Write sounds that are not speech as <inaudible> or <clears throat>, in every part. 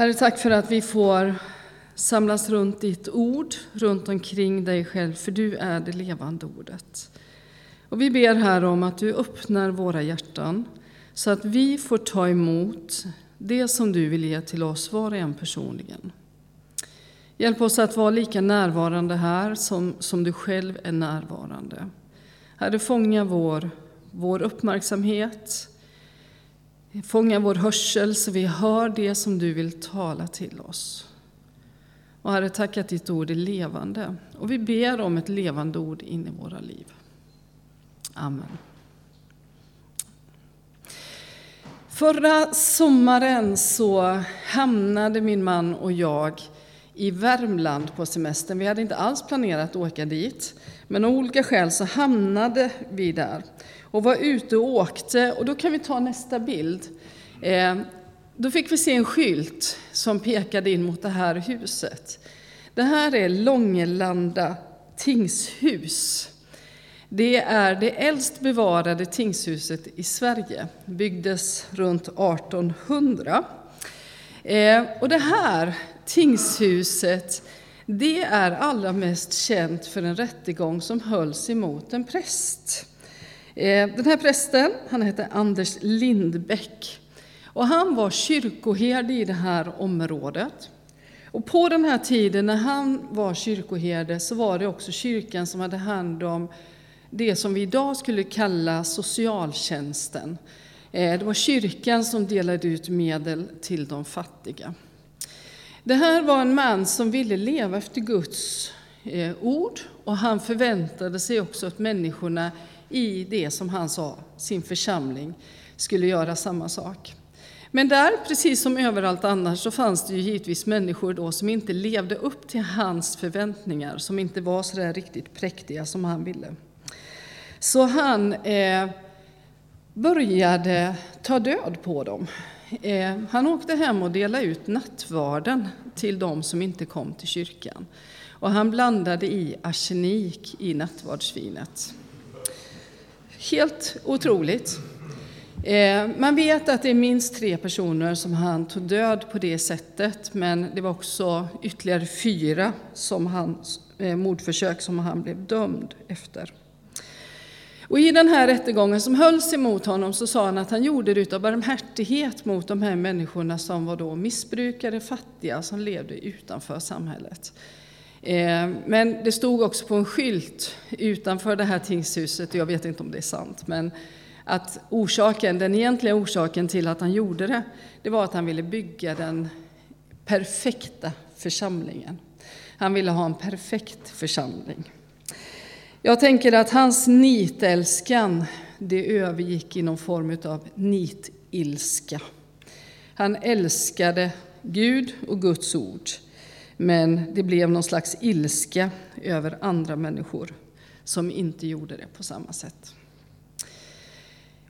Herre, tack för att vi får samlas runt ditt ord, runt omkring dig själv, för du är det levande ordet. Och vi ber här om att du öppnar våra hjärtan så att vi får ta emot det som du vill ge till oss var och en personligen. Hjälp oss att vara lika närvarande här som, som du själv är närvarande. Herre, fånga vår, vår uppmärksamhet, fånga vår hörsel så vi hör det som du vill tala till oss. Och Herre, tack att ditt ord är levande. Och vi ber om ett levande ord in i våra liv. Amen. Förra sommaren så hamnade min man och jag i Värmland på semestern. Vi hade inte alls planerat att åka dit, men av olika skäl så hamnade vi där och var ute och åkte. Och då kan vi ta nästa bild. Eh, då fick vi se en skylt som pekade in mot det här huset. Det här är Långelanda tingshus. Det är det äldst bevarade tingshuset i Sverige. byggdes runt 1800. Eh, och det här tingshuset det är allra mest känt för en rättegång som hölls emot en präst. Eh, den här prästen han hette Anders Lindbäck och han var kyrkoherde i det här området. Och på den här tiden när han var kyrkoherde så var det också kyrkan som hade hand om det som vi idag skulle kalla socialtjänsten. Eh, det var kyrkan som delade ut medel till de fattiga. Det här var en man som ville leva efter Guds eh, ord och han förväntade sig också att människorna i det som han sa, sin församling, skulle göra samma sak. Men där, precis som överallt annars, så fanns det ju givetvis människor då som inte levde upp till hans förväntningar, som inte var så där riktigt präktiga som han ville. Så han eh, började ta död på dem. Eh, han åkte hem och delade ut nattvarden till de som inte kom till kyrkan. Och han blandade i arsenik i nattvardsvinet. Helt otroligt. Eh, man vet att det är minst tre personer som han tog död på det sättet, men det var också ytterligare fyra som han, eh, mordförsök som han blev dömd efter. Och I den här rättegången som hölls emot honom så sa han att han gjorde det av barmhärtighet mot de här människorna som var då missbrukare, fattiga, som levde utanför samhället. Eh, men det stod också på en skylt utanför det här tingshuset, jag vet inte om det är sant, men att orsaken, den egentliga orsaken till att han gjorde det, det var att han ville bygga den perfekta församlingen. Han ville ha en perfekt församling. Jag tänker att hans nitälskan, det övergick i någon form av nitilska. Han älskade Gud och Guds ord, men det blev någon slags ilska över andra människor som inte gjorde det på samma sätt.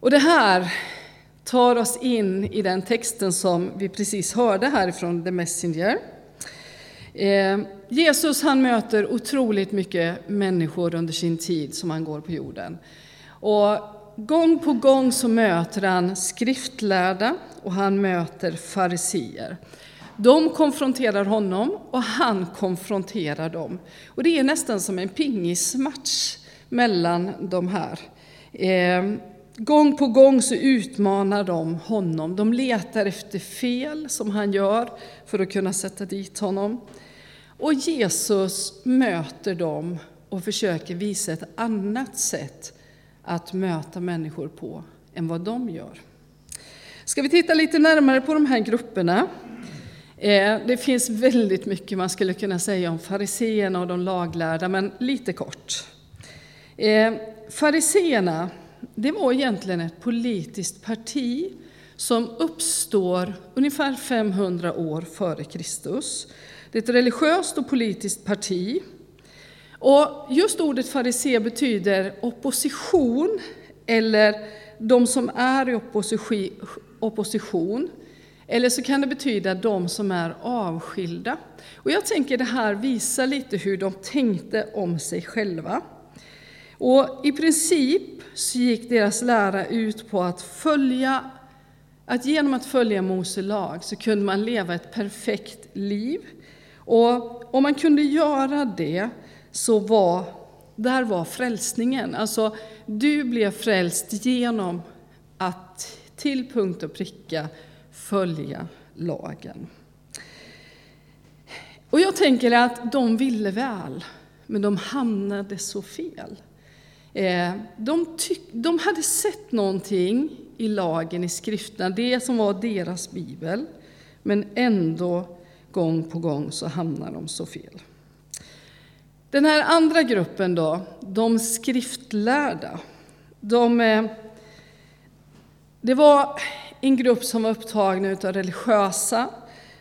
Och det här tar oss in i den texten som vi precis hörde härifrån The Messenger. Eh, Jesus han möter otroligt mycket människor under sin tid som han går på jorden. Och gång på gång så möter han skriftlärda och han möter fariseer. De konfronterar honom och han konfronterar dem. Och det är nästan som en pingismatch mellan de här. Eh, gång på gång så utmanar de honom. De letar efter fel som han gör för att kunna sätta dit honom. Och Jesus möter dem och försöker visa ett annat sätt att möta människor på än vad de gör. Ska vi titta lite närmare på de här grupperna? Eh, det finns väldigt mycket man skulle kunna säga om fariseerna och de laglärda, men lite kort. Eh, fariseerna, det var egentligen ett politiskt parti som uppstår ungefär 500 år före Kristus. Det är ett religiöst och politiskt parti. Och just ordet farisé betyder opposition, eller de som är i opposition. Eller så kan det betyda de som är avskilda. Och jag tänker det här visar lite hur de tänkte om sig själva. Och I princip så gick deras lära ut på att följa att genom att följa Mose lag så kunde man leva ett perfekt liv. Och om man kunde göra det så var, där var frälsningen. Alltså, du blev frälst genom att till punkt och pricka följa lagen. Och jag tänker att de ville väl, men de hamnade så fel. Eh, de, tyck, de hade sett någonting i lagen, i skrifterna, det som var deras bibel, men ändå gång på gång så hamnar de så fel. Den här andra gruppen då, de skriftlärda, de, eh, det var en grupp som var upptagna av religiösa,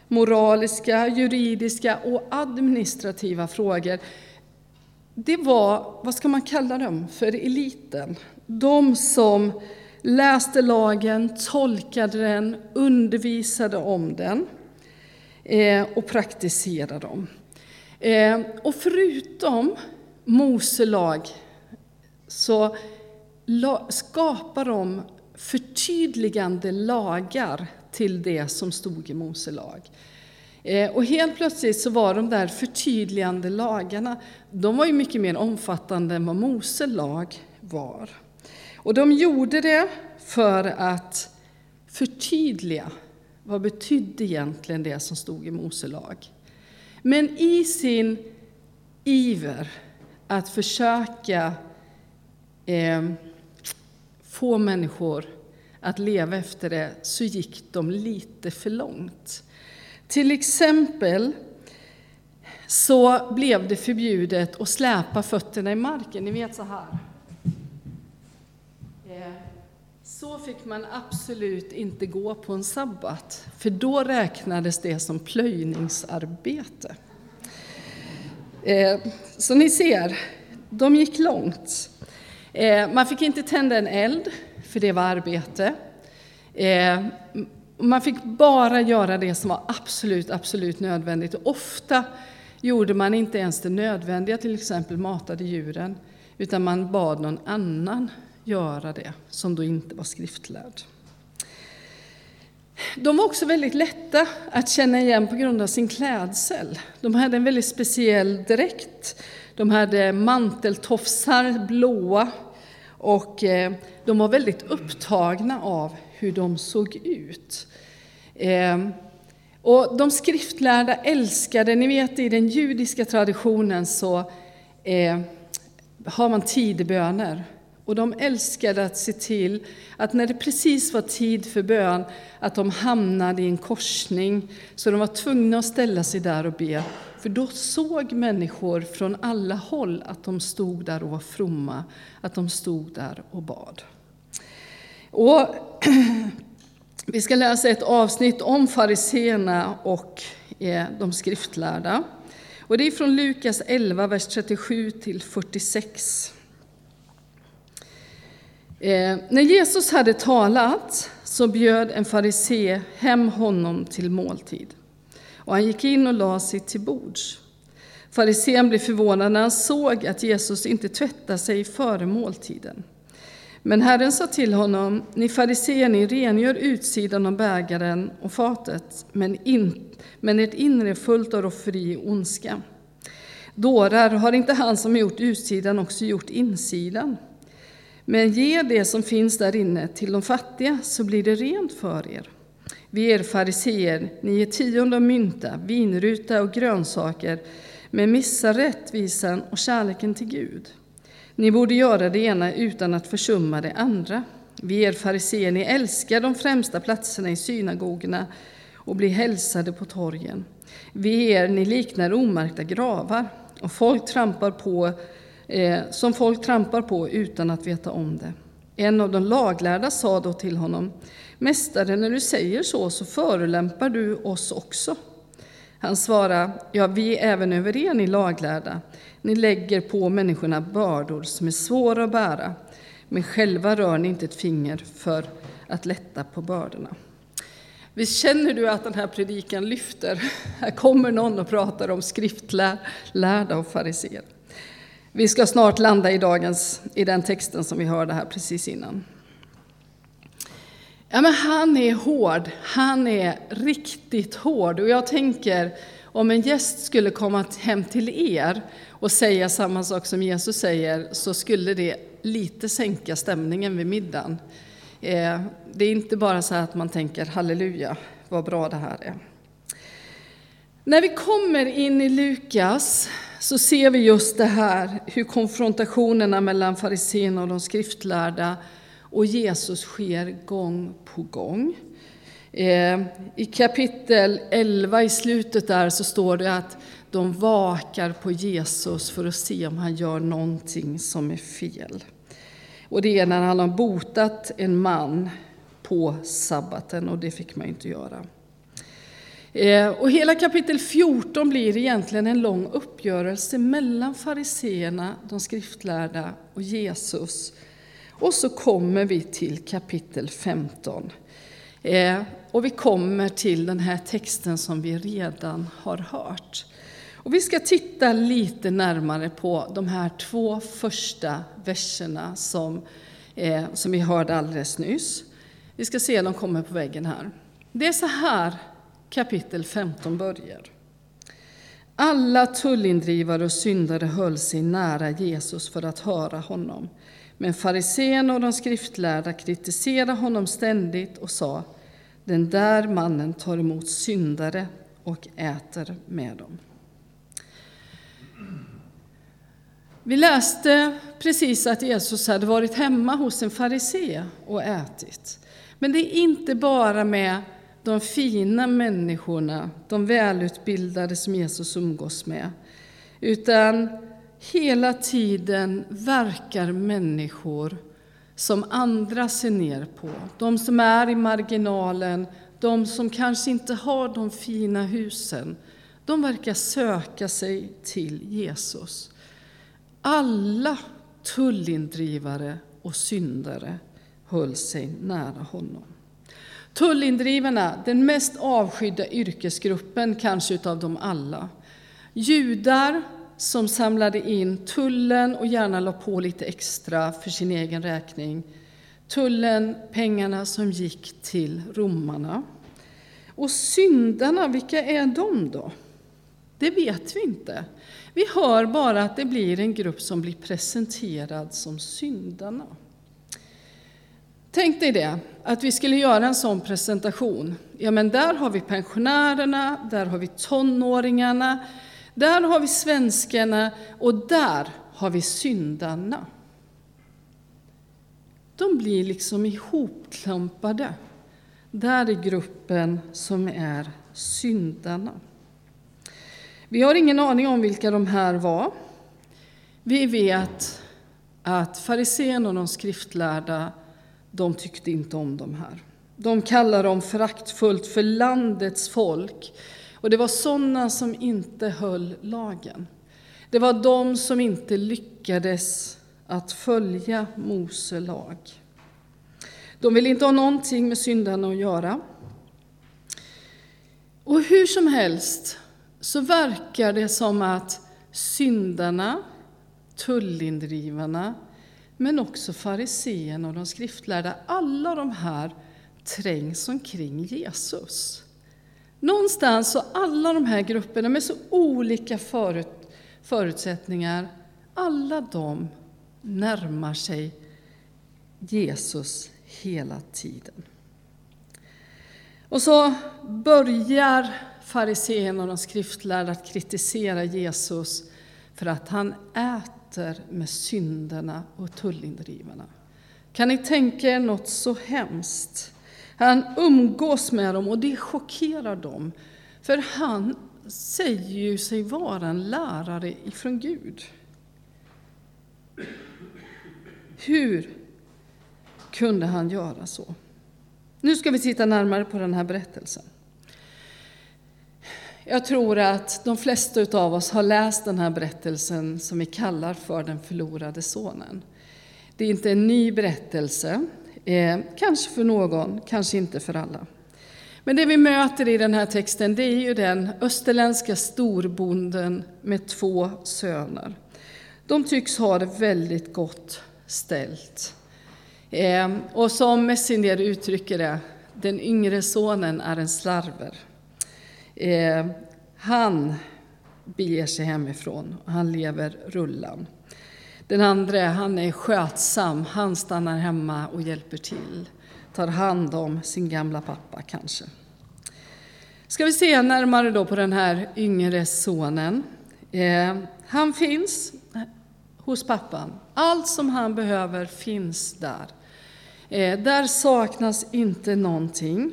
moraliska, juridiska och administrativa frågor. Det var, vad ska man kalla dem, för eliten. De som läste lagen, tolkade den, undervisade om den eh, och praktiserade dem. Eh, och förutom Mose lag så skapar de förtydligande lagar till det som stod i Mose lag. Eh, och helt plötsligt så var de där förtydligande lagarna, de var ju mycket mer omfattande än vad Mose lag var. Och de gjorde det för att förtydliga vad betydde egentligen det som stod i Mose lag. Men i sin iver att försöka eh, få människor att leva efter det så gick de lite för långt. Till exempel så blev det förbjudet att släpa fötterna i marken. Ni vet så här. Eh, så fick man absolut inte gå på en sabbat, för då räknades det som plöjningsarbete. Eh, så ni ser, de gick långt. Eh, man fick inte tända en eld, för det var arbete. Eh, man fick bara göra det som var absolut, absolut nödvändigt. Ofta gjorde man inte ens det nödvändiga, till exempel matade djuren, utan man bad någon annan göra det, som då inte var skriftlärd. De var också väldigt lätta att känna igen på grund av sin klädsel. De hade en väldigt speciell dräkt. De hade eh, manteltofsar, blåa, och eh, de var väldigt upptagna av hur de såg ut. Ehm, och de skriftlärda älskade, ni vet i den judiska traditionen så eh, har man tidböner. Och de älskade att se till att när det precis var tid för bön, att de hamnade i en korsning, så de var tvungna att ställa sig där och be. För då såg människor från alla håll att de stod där och var fromma, att de stod där och bad. Och <clears throat> vi ska läsa ett avsnitt om fariseerna och eh, de skriftlärda. Och det är från Lukas 11, vers 37 till 46. Eh, när Jesus hade talat så bjöd en farisé hem honom till måltid. Och han gick in och lade sig till bords. Farisén blev förvånad när han såg att Jesus inte tvättade sig före måltiden. Men Herren sa till honom, ni fariséer, ni rengör utsidan av bägaren och fatet, men, in, men ert inre är fullt av rofferi och ondska. Dårar, har inte han som gjort utsidan också gjort insidan? Men ge det som finns där inne till de fattiga, så blir det rent för er. Vi er fariseer, ni ger tionde av mynta, vinruta och grönsaker, men missar rättvisan och kärleken till Gud. Ni borde göra det ena utan att försumma det andra. Vi er fariseer, ni älskar de främsta platserna i synagogorna och blir hälsade på torgen. Vi er, ni liknar omärkta gravar och folk trampar på, eh, som folk trampar på utan att veta om det. En av de laglärda sa då till honom, Mästare, när du säger så, så förolämpar du oss också. Han svarade, ja, vi är även över er, ni laglärda. Ni lägger på människorna bördor som är svåra att bära, men själva rör ni inte ett finger för att lätta på bördorna. Visst känner du att den här predikan lyfter? Här kommer någon och pratar om skriftlärda och fariséer. Vi ska snart landa i dagens, i den texten som vi hörde här precis innan. Ja, men han är hård. Han är riktigt hård. Och jag tänker, om en gäst skulle komma hem till er och säga samma sak som Jesus säger, så skulle det lite sänka stämningen vid middagen. Eh, det är inte bara så att man tänker halleluja, vad bra det här är. När vi kommer in i Lukas så ser vi just det här, hur konfrontationerna mellan fariséerna och de skriftlärda och Jesus sker gång på gång. Eh, I kapitel 11 i slutet där så står det att de vakar på Jesus för att se om han gör någonting som är fel. Och det är när han har botat en man på sabbaten och det fick man inte göra. Eh, och hela kapitel 14 blir egentligen en lång uppgörelse mellan fariseerna, de skriftlärda och Jesus. Och så kommer vi till kapitel 15. Eh, och vi kommer till den här texten som vi redan har hört. Och vi ska titta lite närmare på de här två första verserna som, eh, som vi hörde alldeles nyss. Vi ska se, de kommer på väggen här. Det är så här kapitel 15 börjar. Alla tullindrivare och syndare höll sig nära Jesus för att höra honom. Men fariséerna och de skriftlärda kritiserade honom ständigt och sa den där mannen tar emot syndare och äter med dem. Vi läste precis att Jesus hade varit hemma hos en farisé och ätit. Men det är inte bara med de fina människorna, de välutbildade som Jesus umgås med, utan hela tiden verkar människor som andra ser ner på. De som är i marginalen, de som kanske inte har de fina husen, de verkar söka sig till Jesus. Alla tullindrivare och syndare höll sig nära honom. Tullindrivarna, den mest avskydda yrkesgruppen kanske utav dem alla. Judar som samlade in tullen och gärna la på lite extra för sin egen räkning. Tullen, pengarna som gick till romarna. Och syndarna, vilka är de då? Det vet vi inte. Vi hör bara att det blir en grupp som blir presenterad som syndarna. Tänk dig det, att vi skulle göra en sån presentation. Ja, men där har vi pensionärerna, där har vi tonåringarna, där har vi svenskarna och där har vi syndarna. De blir liksom ihopklampade. Där är gruppen som är syndarna. Vi har ingen aning om vilka de här var. Vi vet att fariséerna och de skriftlärda, de tyckte inte om de här. De kallade dem föraktfullt för landets folk. Och det var sådana som inte höll lagen. Det var de som inte lyckades att följa Mose lag. De ville inte ha någonting med syndarna att göra. Och hur som helst så verkar det som att syndarna, tullindrivarna, men också fariseerna och de skriftlärda, alla de här trängs omkring Jesus. Någonstans så alla de här grupperna med så olika förut, förutsättningar, alla de närmar sig Jesus hela tiden. Och så börjar fariséerna och de skriftlärda att kritisera Jesus för att han äter med synderna och tullindrivarna. Kan ni tänka er något så hemskt? Han umgås med dem och det chockerar dem. För han säger ju sig vara en lärare ifrån Gud. Hur kunde han göra så? Nu ska vi titta närmare på den här berättelsen. Jag tror att de flesta av oss har läst den här berättelsen som vi kallar för Den förlorade sonen. Det är inte en ny berättelse, eh, kanske för någon, kanske inte för alla. Men det vi möter i den här texten det är ju den österländska storbonden med två söner. De tycks ha det väldigt gott ställt. Eh, och som Messinger uttrycker det, den yngre sonen är en slarver. Eh, han beger sig hemifrån och han lever rullan. Den andra, han är skötsam, han stannar hemma och hjälper till. Tar hand om sin gamla pappa kanske. Ska vi se närmare då på den här yngre sonen. Eh, han finns hos pappan. Allt som han behöver finns där. Eh, där saknas inte någonting.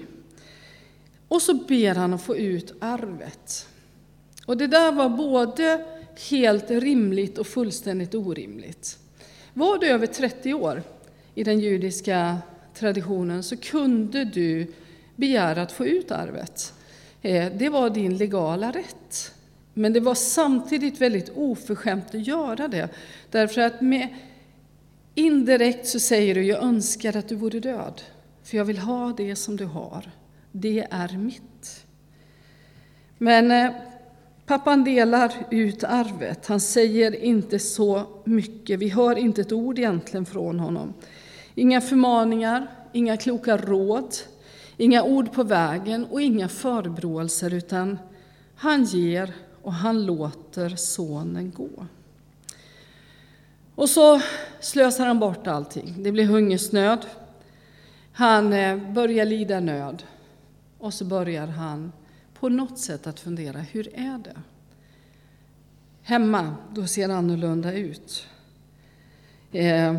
Och så ber han att få ut arvet. Och det där var både helt rimligt och fullständigt orimligt. Var du över 30 år i den judiska traditionen så kunde du begära att få ut arvet. Eh, det var din legala rätt. Men det var samtidigt väldigt oförskämt att göra det. Därför att med indirekt så säger du, jag önskar att du vore död. För jag vill ha det som du har. Det är mitt. Men eh, pappan delar ut arvet. Han säger inte så mycket. Vi hör inte ett ord egentligen från honom. Inga förmaningar, inga kloka råd, inga ord på vägen och inga förebråelser, utan han ger och han låter sonen gå. Och så slösar han bort allting. Det blir hungersnöd. Han eh, börjar lida nöd. Och så börjar han på något sätt att fundera, hur är det? Hemma, då ser det annorlunda ut. Eh,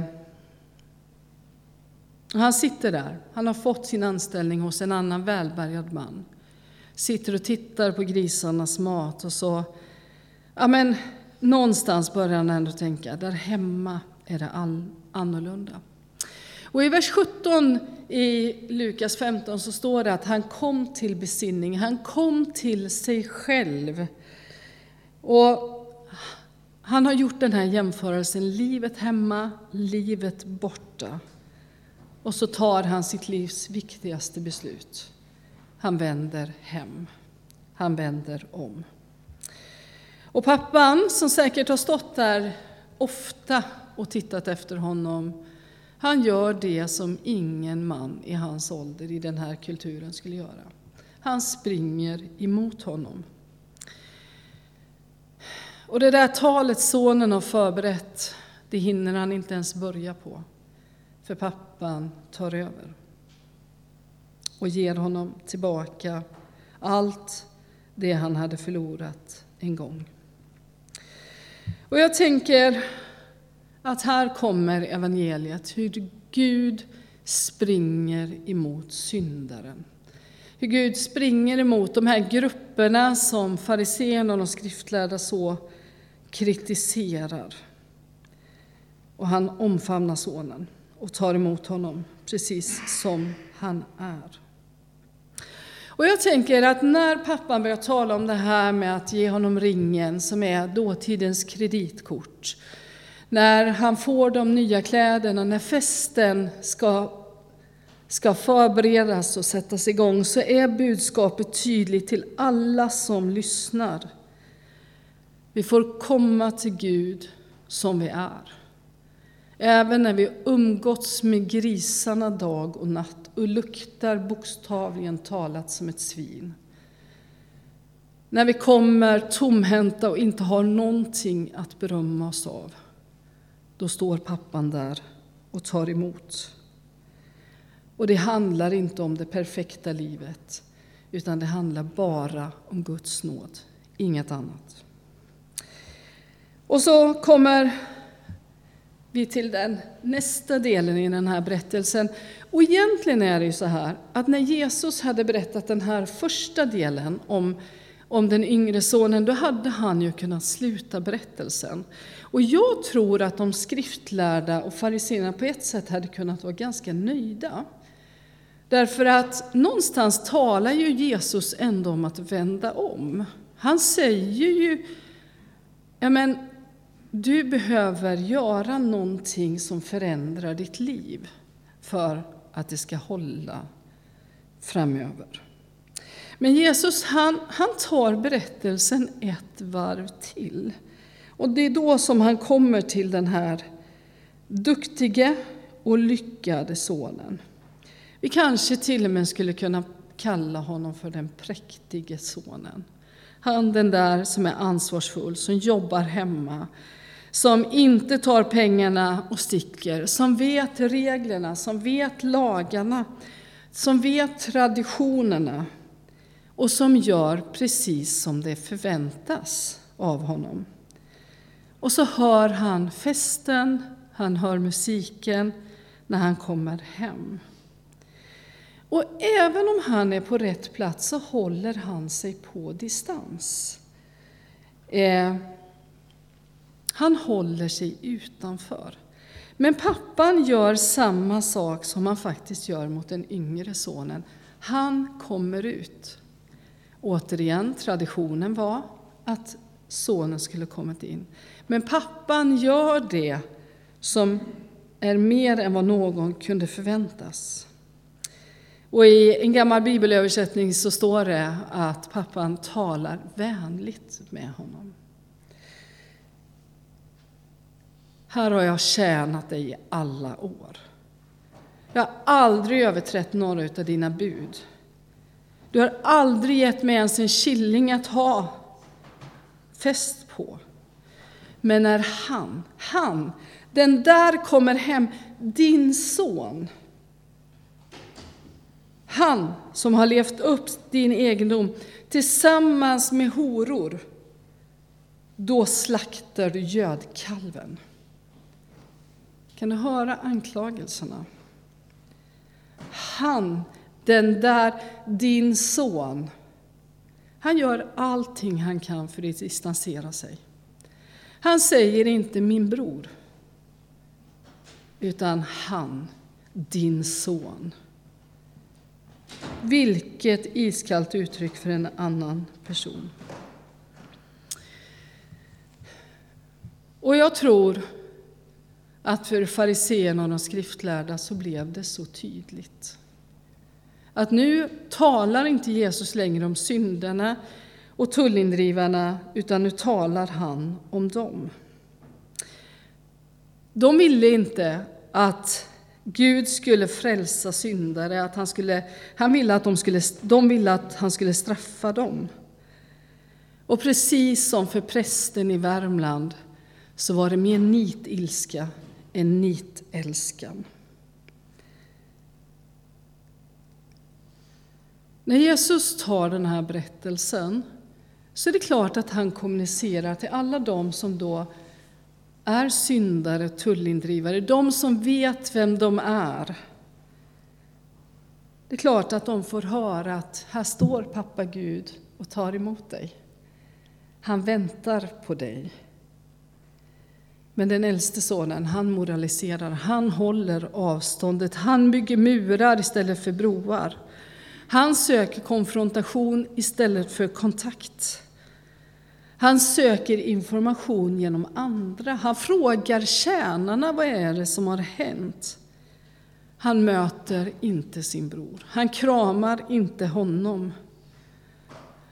han sitter där. Han har fått sin anställning hos en annan välbärgad man. Sitter och tittar på grisarnas mat och så... Ja, men någonstans börjar han ändå tänka, där hemma är det all, annorlunda. Och i vers 17 i Lukas 15 så står det att han kom till besinning, han kom till sig själv. Och han har gjort den här jämförelsen, livet hemma, livet borta. Och så tar han sitt livs viktigaste beslut. Han vänder hem. Han vänder om. Och pappan, som säkert har stått där ofta och tittat efter honom, han gör det som ingen man i hans ålder i den här kulturen skulle göra. Han springer emot honom. Och det där talet sonen har förberett, det hinner han inte ens börja på. För pappan tar över och ger honom tillbaka allt det han hade förlorat en gång. Och jag tänker att här kommer evangeliet, hur Gud springer emot syndaren. Hur Gud springer emot de här grupperna som fariséerna och de skriftlärda så kritiserar. Och han omfamnar sonen och tar emot honom precis som han är. Och jag tänker att när pappan börjar tala om det här med att ge honom ringen som är dåtidens kreditkort, när han får de nya kläderna, när festen ska, ska förberedas och sättas igång, så är budskapet tydligt till alla som lyssnar. Vi får komma till Gud som vi är. Även när vi umgåtts med grisarna dag och natt och luktar bokstavligen talat som ett svin. När vi kommer tomhänta och inte har någonting att berömma oss av, då står pappan där och tar emot. Och det handlar inte om det perfekta livet, utan det handlar bara om Guds nåd, inget annat. Och så kommer vi till den nästa delen i den här berättelsen. Och egentligen är det ju så här att när Jesus hade berättat den här första delen om, om den yngre sonen, då hade han ju kunnat sluta berättelsen. Och jag tror att de skriftlärda och fariséerna på ett sätt hade kunnat vara ganska nöjda. Därför att någonstans talar ju Jesus ändå om att vända om. Han säger ju, ja men du behöver göra någonting som förändrar ditt liv för att det ska hålla framöver. Men Jesus han, han tar berättelsen ett varv till. Och det är då som han kommer till den här duktige och lyckade sonen. Vi kanske till och med skulle kunna kalla honom för den präktige sonen. Han den där som är ansvarsfull, som jobbar hemma, som inte tar pengarna och sticker, som vet reglerna, som vet lagarna, som vet traditionerna och som gör precis som det förväntas av honom. Och så hör han festen, han hör musiken när han kommer hem. Och även om han är på rätt plats så håller han sig på distans. Eh, han håller sig utanför. Men pappan gör samma sak som han faktiskt gör mot den yngre sonen. Han kommer ut. Återigen, traditionen var att sonen skulle kommit in. Men pappan gör det som är mer än vad någon kunde förväntas. Och I en gammal bibelöversättning så står det att pappan talar vänligt med honom. Här har jag tjänat dig i alla år. Jag har aldrig överträtt några av dina bud. Du har aldrig gett mig ens en killing att ha Fäst på. Men när han, han, den där kommer hem, din son, han som har levt upp din egendom tillsammans med horor, då slaktar du gödkalven. Kan du höra anklagelserna? Han, den där, din son, han gör allting han kan för att distansera sig. Han säger inte min bror, utan han, din son. Vilket iskallt uttryck för en annan person. Och jag tror att för fariséerna och de skriftlärda så blev det så tydligt. Att nu talar inte Jesus längre om syndarna och tullindrivarna, utan nu talar han om dem. De ville inte att Gud skulle frälsa syndare, att han, skulle, han ville att de, skulle, de ville att han skulle straffa dem. Och precis som för prästen i Värmland så var det mer nitilska än nitälskan. När Jesus tar den här berättelsen så är det klart att han kommunicerar till alla de som då är syndare, tullindrivare, de som vet vem de är. Det är klart att de får höra att här står pappa Gud och tar emot dig. Han väntar på dig. Men den äldste sonen, han moraliserar, han håller avståndet, han bygger murar istället för broar. Han söker konfrontation istället för kontakt. Han söker information genom andra. Han frågar tjänarna vad är det som har hänt. Han möter inte sin bror. Han kramar inte honom.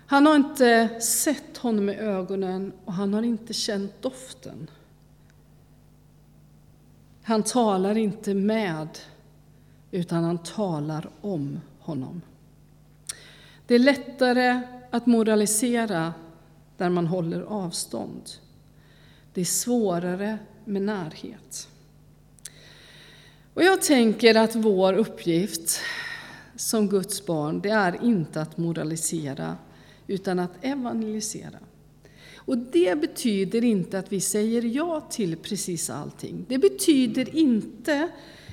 Han har inte sett honom i ögonen och han har inte känt doften. Han talar inte med, utan han talar om honom. Det är lättare att moralisera där man håller avstånd. Det är svårare med närhet. Och jag tänker att vår uppgift som Guds barn, det är inte att moralisera, utan att evangelisera. Och det betyder inte att vi säger ja till precis allting. Det betyder inte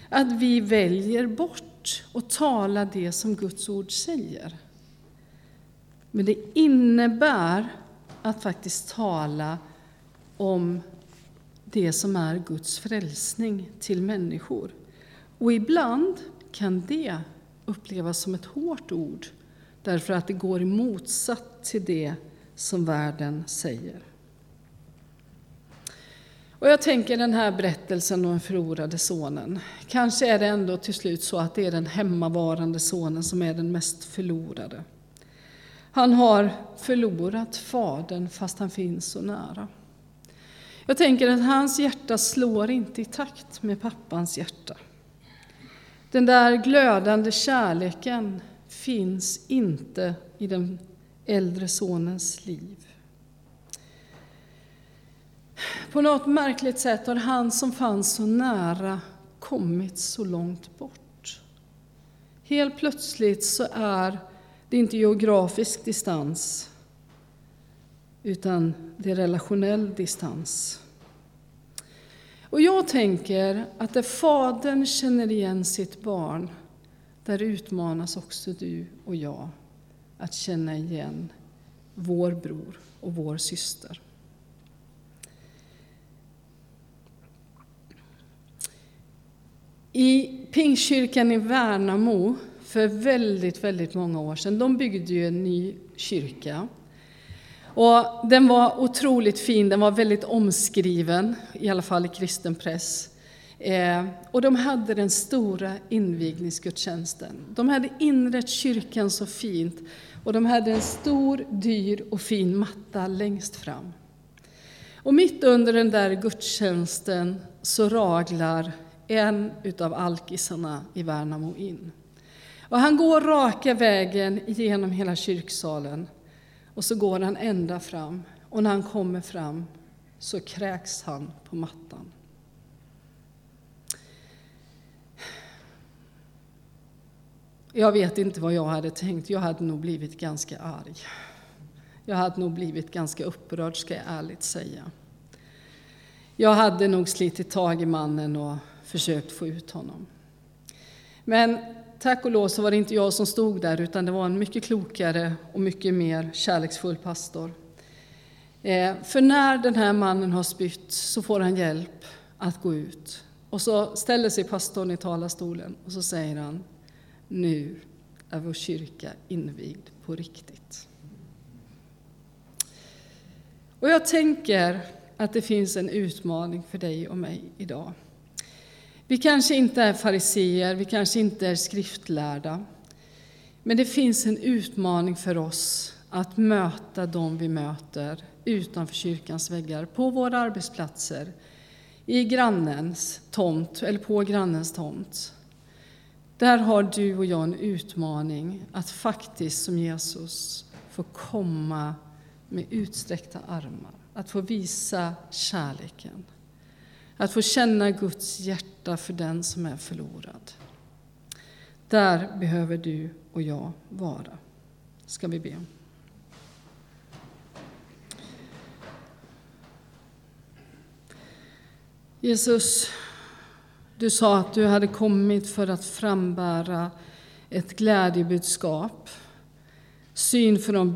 att vi väljer bort att tala det som Guds ord säger. Men det innebär att faktiskt tala om det som är Guds frälsning till människor. Och ibland kan det upplevas som ett hårt ord därför att det går i motsatt till det som världen säger. Och jag tänker den här berättelsen om den förlorade sonen. Kanske är det ändå till slut så att det är den hemmavarande sonen som är den mest förlorade. Han har förlorat fadern fast han finns så nära. Jag tänker att hans hjärta slår inte i takt med pappans hjärta. Den där glödande kärleken finns inte i den äldre sonens liv. På något märkligt sätt har han som fanns så nära kommit så långt bort. Helt plötsligt så är det är inte geografisk distans, utan det är relationell distans. Och jag tänker att där Fadern känner igen sitt barn, där utmanas också du och jag att känna igen vår bror och vår syster. I Pingstkyrkan i Värnamo för väldigt, väldigt många år sedan, de byggde ju en ny kyrka. Och den var otroligt fin, den var väldigt omskriven, i alla fall i kristen press. Eh, och de hade den stora invigningsgudstjänsten. De hade inrett kyrkan så fint och de hade en stor, dyr och fin matta längst fram. Och mitt under den där gudstjänsten så raglar en utav alkisarna i Värnamo in. Och han går raka vägen genom hela kyrksalen och så går han ända fram. Och när han kommer fram så kräks han på mattan. Jag vet inte vad jag hade tänkt. Jag hade nog blivit ganska arg. Jag hade nog blivit ganska upprörd, ska jag ärligt säga. Jag hade nog slitit tag i mannen och försökt få ut honom. Men tack och lov så var det inte jag som stod där, utan det var en mycket klokare och mycket mer kärleksfull pastor. Eh, för när den här mannen har spytt så får han hjälp att gå ut. Och så ställer sig pastorn i talarstolen och så säger han, nu är vår kyrka invigd på riktigt. Och jag tänker att det finns en utmaning för dig och mig idag. Vi kanske inte är fariseer, vi kanske inte är skriftlärda. Men det finns en utmaning för oss att möta dem vi möter utanför kyrkans väggar, på våra arbetsplatser, i grannens tomt eller på grannens tomt. Där har du och jag en utmaning att faktiskt som Jesus få komma med utsträckta armar, att få visa kärleken. Att få känna Guds hjärta för den som är förlorad. Där behöver du och jag vara. Ska vi be. Jesus, du sa att du hade kommit för att frambära ett glädjebudskap, syn för de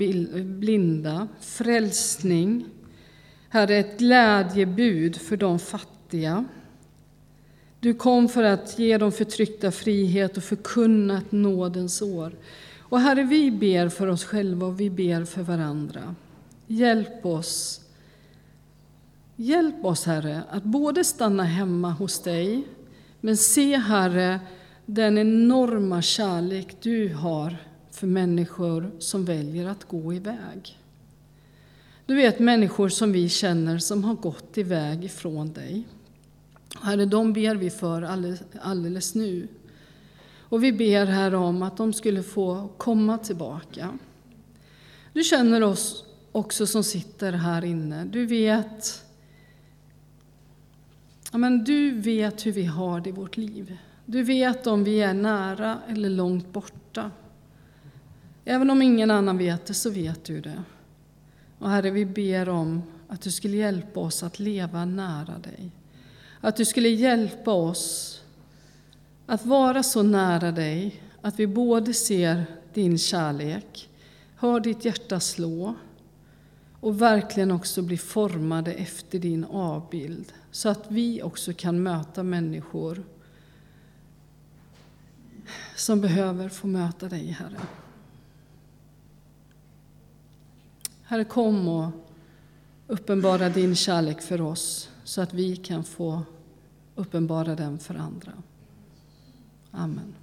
blinda, frälsning, Herre, ett glädjebud för de fattiga fattiga. Du kom för att ge de förtryckta frihet och förkunna ett nådens år. Och Herre, vi ber för oss själva och vi ber för varandra. Hjälp oss. Hjälp oss, Herre, att både stanna hemma hos dig, men se, Herre, den enorma kärlek du har för människor som väljer att gå iväg. Du vet människor som vi känner som har gått iväg ifrån dig. Herre, de ber vi för alldeles, alldeles nu. Och vi ber här om att de skulle få komma tillbaka. Du känner oss också som sitter här inne. Du vet, ja, men du vet hur vi har det i vårt liv. Du vet om vi är nära eller långt borta. Även om ingen annan vet det, så vet du det. Och Herre, vi ber om att du skulle hjälpa oss att leva nära dig. Att du skulle hjälpa oss att vara så nära dig att vi både ser din kärlek, hör ditt hjärta slå och verkligen också blir formade efter din avbild så att vi också kan möta människor som behöver få möta dig, Herre. Herre, kom och uppenbara din kärlek för oss så att vi kan få uppenbara den för andra. Amen.